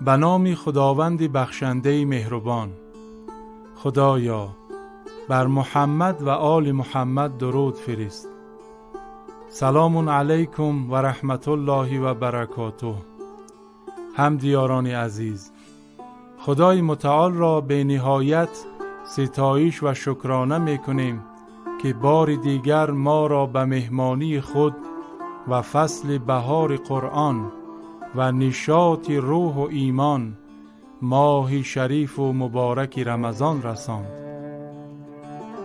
به نام خداوند بخشنده مهربان. خدایا بر محمد و آل محمد درود فرست سلام علیکم و رحمت الله و برکاته. هم دیاران عزیز خدای متعال را به نهایت ستایش و شکرانه می کنیم که بار دیگر ما را به مهمانی خود و فصل بهار قرآن و نشاط روح و ایمان ماه شریف و مبارک رمضان رساند.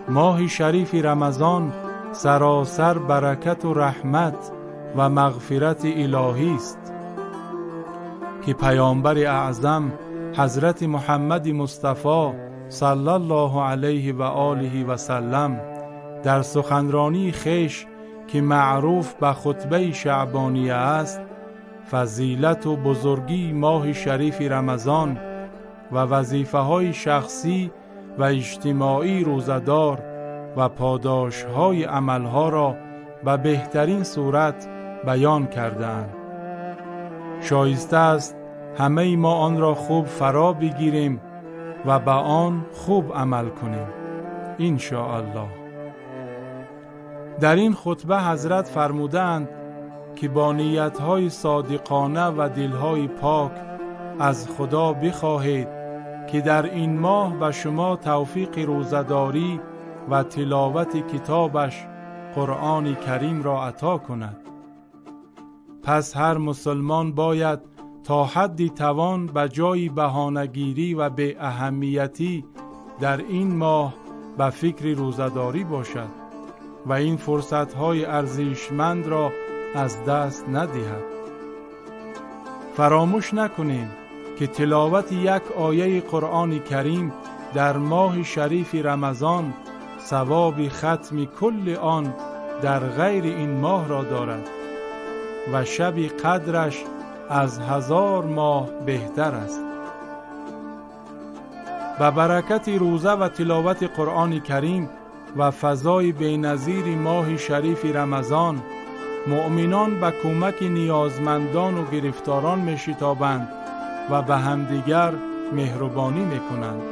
ماه شریف رمضان سراسر برکت و رحمت و مغفرت الهی است. که پیامبر اعظم حضرت محمد مصطفی صلی الله علیه و آله و سلم در سخنرانی خیش که معروف به خطبه شعبانیه است فضیلت و بزرگی ماه شریف رمضان و وظیفه های شخصی و اجتماعی روزدار و پاداش های عملها را به بهترین صورت بیان کردند. شایسته است همه ما آن را خوب فرا بگیریم و به آن خوب عمل کنیم این الله در این خطبه حضرت فرمودند که با نیتهای صادقانه و دلهای پاک از خدا بخواهید که در این ماه به شما توفیق روزداری و تلاوت کتابش قرآن کریم را عطا کند. پس هر مسلمان باید تا حدی توان به جای بهانهگیری و به اهمیتی در این ماه به فکر روزداری باشد و این فرصت های ارزشمند را از دست ندهد. فراموش نکنیم که تلاوت یک آیه قرآن کریم در ماه شریف رمضان ثواب ختم کل آن در غیر این ماه را دارد و شب قدرش از هزار ماه بهتر است. به برکت روزه و تلاوت قرآن کریم و فضای بینظیر ماه شریف رمضان مؤمنان به کمک نیازمندان و گرفتاران می شتابند و به همدیگر مهربانی می کنند.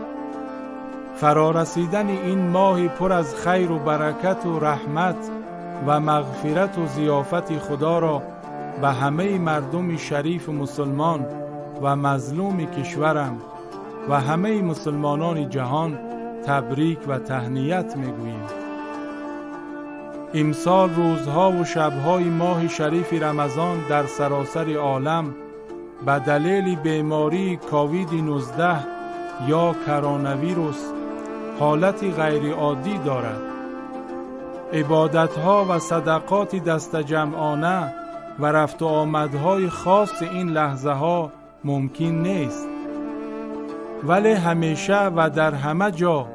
فرارسیدن این ماه پر از خیر و برکت و رحمت و مغفرت و زیافت خدا را به همه مردم شریف مسلمان و مظلوم کشورم و همه مسلمانان جهان تبریک و تهنیت می‌گوییم امسال روزها و شبهای ماه شریف رمضان در سراسر عالم به دلیل بیماری کاوید 19 یا کرانویروس حالت غیر عادی دارد. عبادتها و صدقات دست جمعانه و رفت و آمدهای خاص این لحظه ها ممکن نیست. ولی همیشه و در همه جا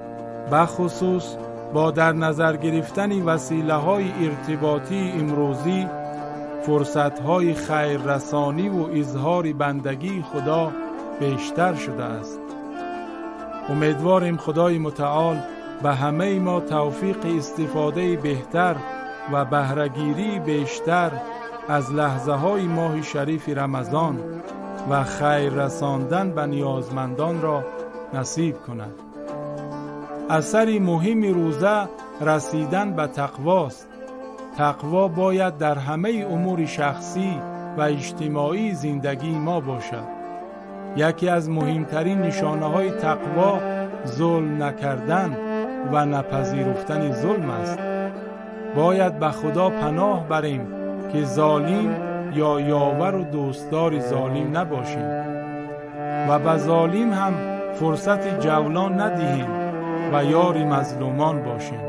بخصوص با در نظر گرفتن وسیله های ارتباطی امروزی فرصت های خیر رسانی و اظهار بندگی خدا بیشتر شده است. امیدواریم خدای متعال به همه ما توفیق استفاده بهتر و بهرهگیری بیشتر از لحظه های ماه شریف رمضان و خیر رساندن به نیازمندان را نصیب کند. اثری مهم روزه رسیدن به تقواست. تقوا باید در همه امور شخصی و اجتماعی زندگی ما باشد. یکی از مهمترین نشانه های تقوا ظلم نکردن و نپذیرفتن ظلم است. باید به خدا پناه بریم که ظالم یا یاور و دوستدار ظالم نباشیم. و به ظالم هم فرصت جولان ندهیم. و یاری مظلومان باشیم.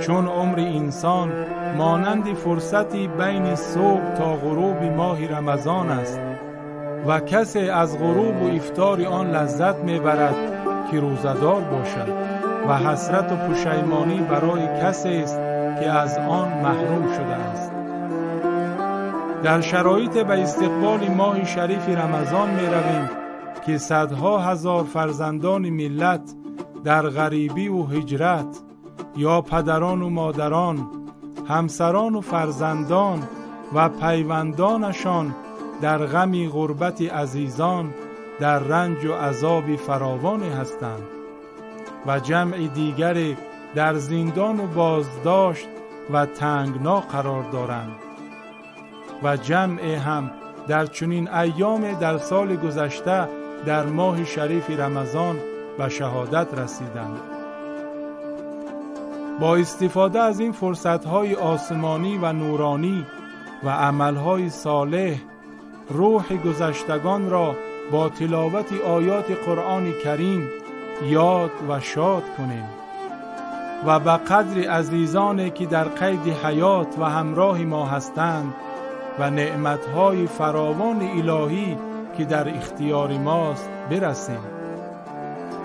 چون عمر انسان مانند فرصتی بین صبح تا غروب ماه رمضان است و کسی از غروب و افتار آن لذت می‌برد که روزدار باشد و حسرت و پشیمانی برای کسی است که از آن محروم شده است. در شرایط به استقبال ماه شریف رمضان می رویم که صدها هزار فرزندان ملت در غریبی و هجرت یا پدران و مادران همسران و فرزندان و پیوندانشان در غمی غربت عزیزان در رنج و عذابی فراوانی هستند. و جمع دیگر در زندان و بازداشت و تنگنا قرار دارند. و جمع هم در چنین ایام در سال گذشته در ماه شریف رمضان به شهادت رسیدند. با استفاده از این فرصتهای آسمانی و نورانی و عملهای صالح روح گذشتگان را با تلاوت آیات قرآن کریم یاد و شاد کنیم و به قدر عزیزانی که در قید حیات و همراه ما هستند و نعمتهای فراوان الهی که در اختیار ماست برسیم.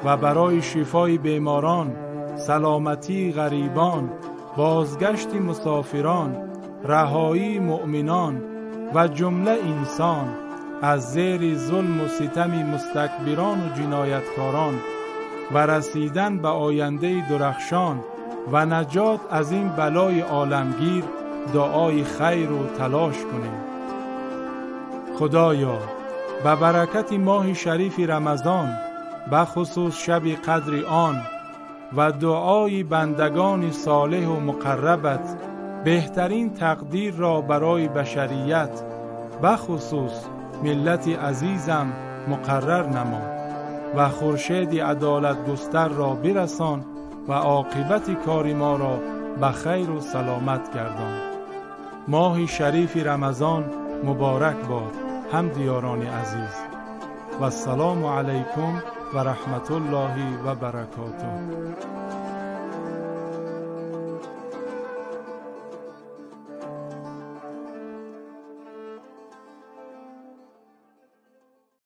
و برای شفای بیماران سلامتی غریبان بازگشت مسافران رهایی مؤمنان و جمله انسان از زیر ظلم و ستم مستکبران و جنایتکاران و رسیدن به آینده درخشان و نجات از این بلای عالمگیر دعای خیر و تلاش کنیم. خدایا به برکت ماه شریف رمضان به خصوص شب قدر آن و دعای بندگان صالح و مقربت بهترین تقدیر را برای بشریت به خصوص ملت عزیزم مقرر نما و خورشید عدالت گستر را برسان و عاقبت کار ما را به خیر و سلامت گردان. ماه شریف رمضان مبارک باد هم دیاران عزیز. و السلام علیکم و رحمت الله و برکاته.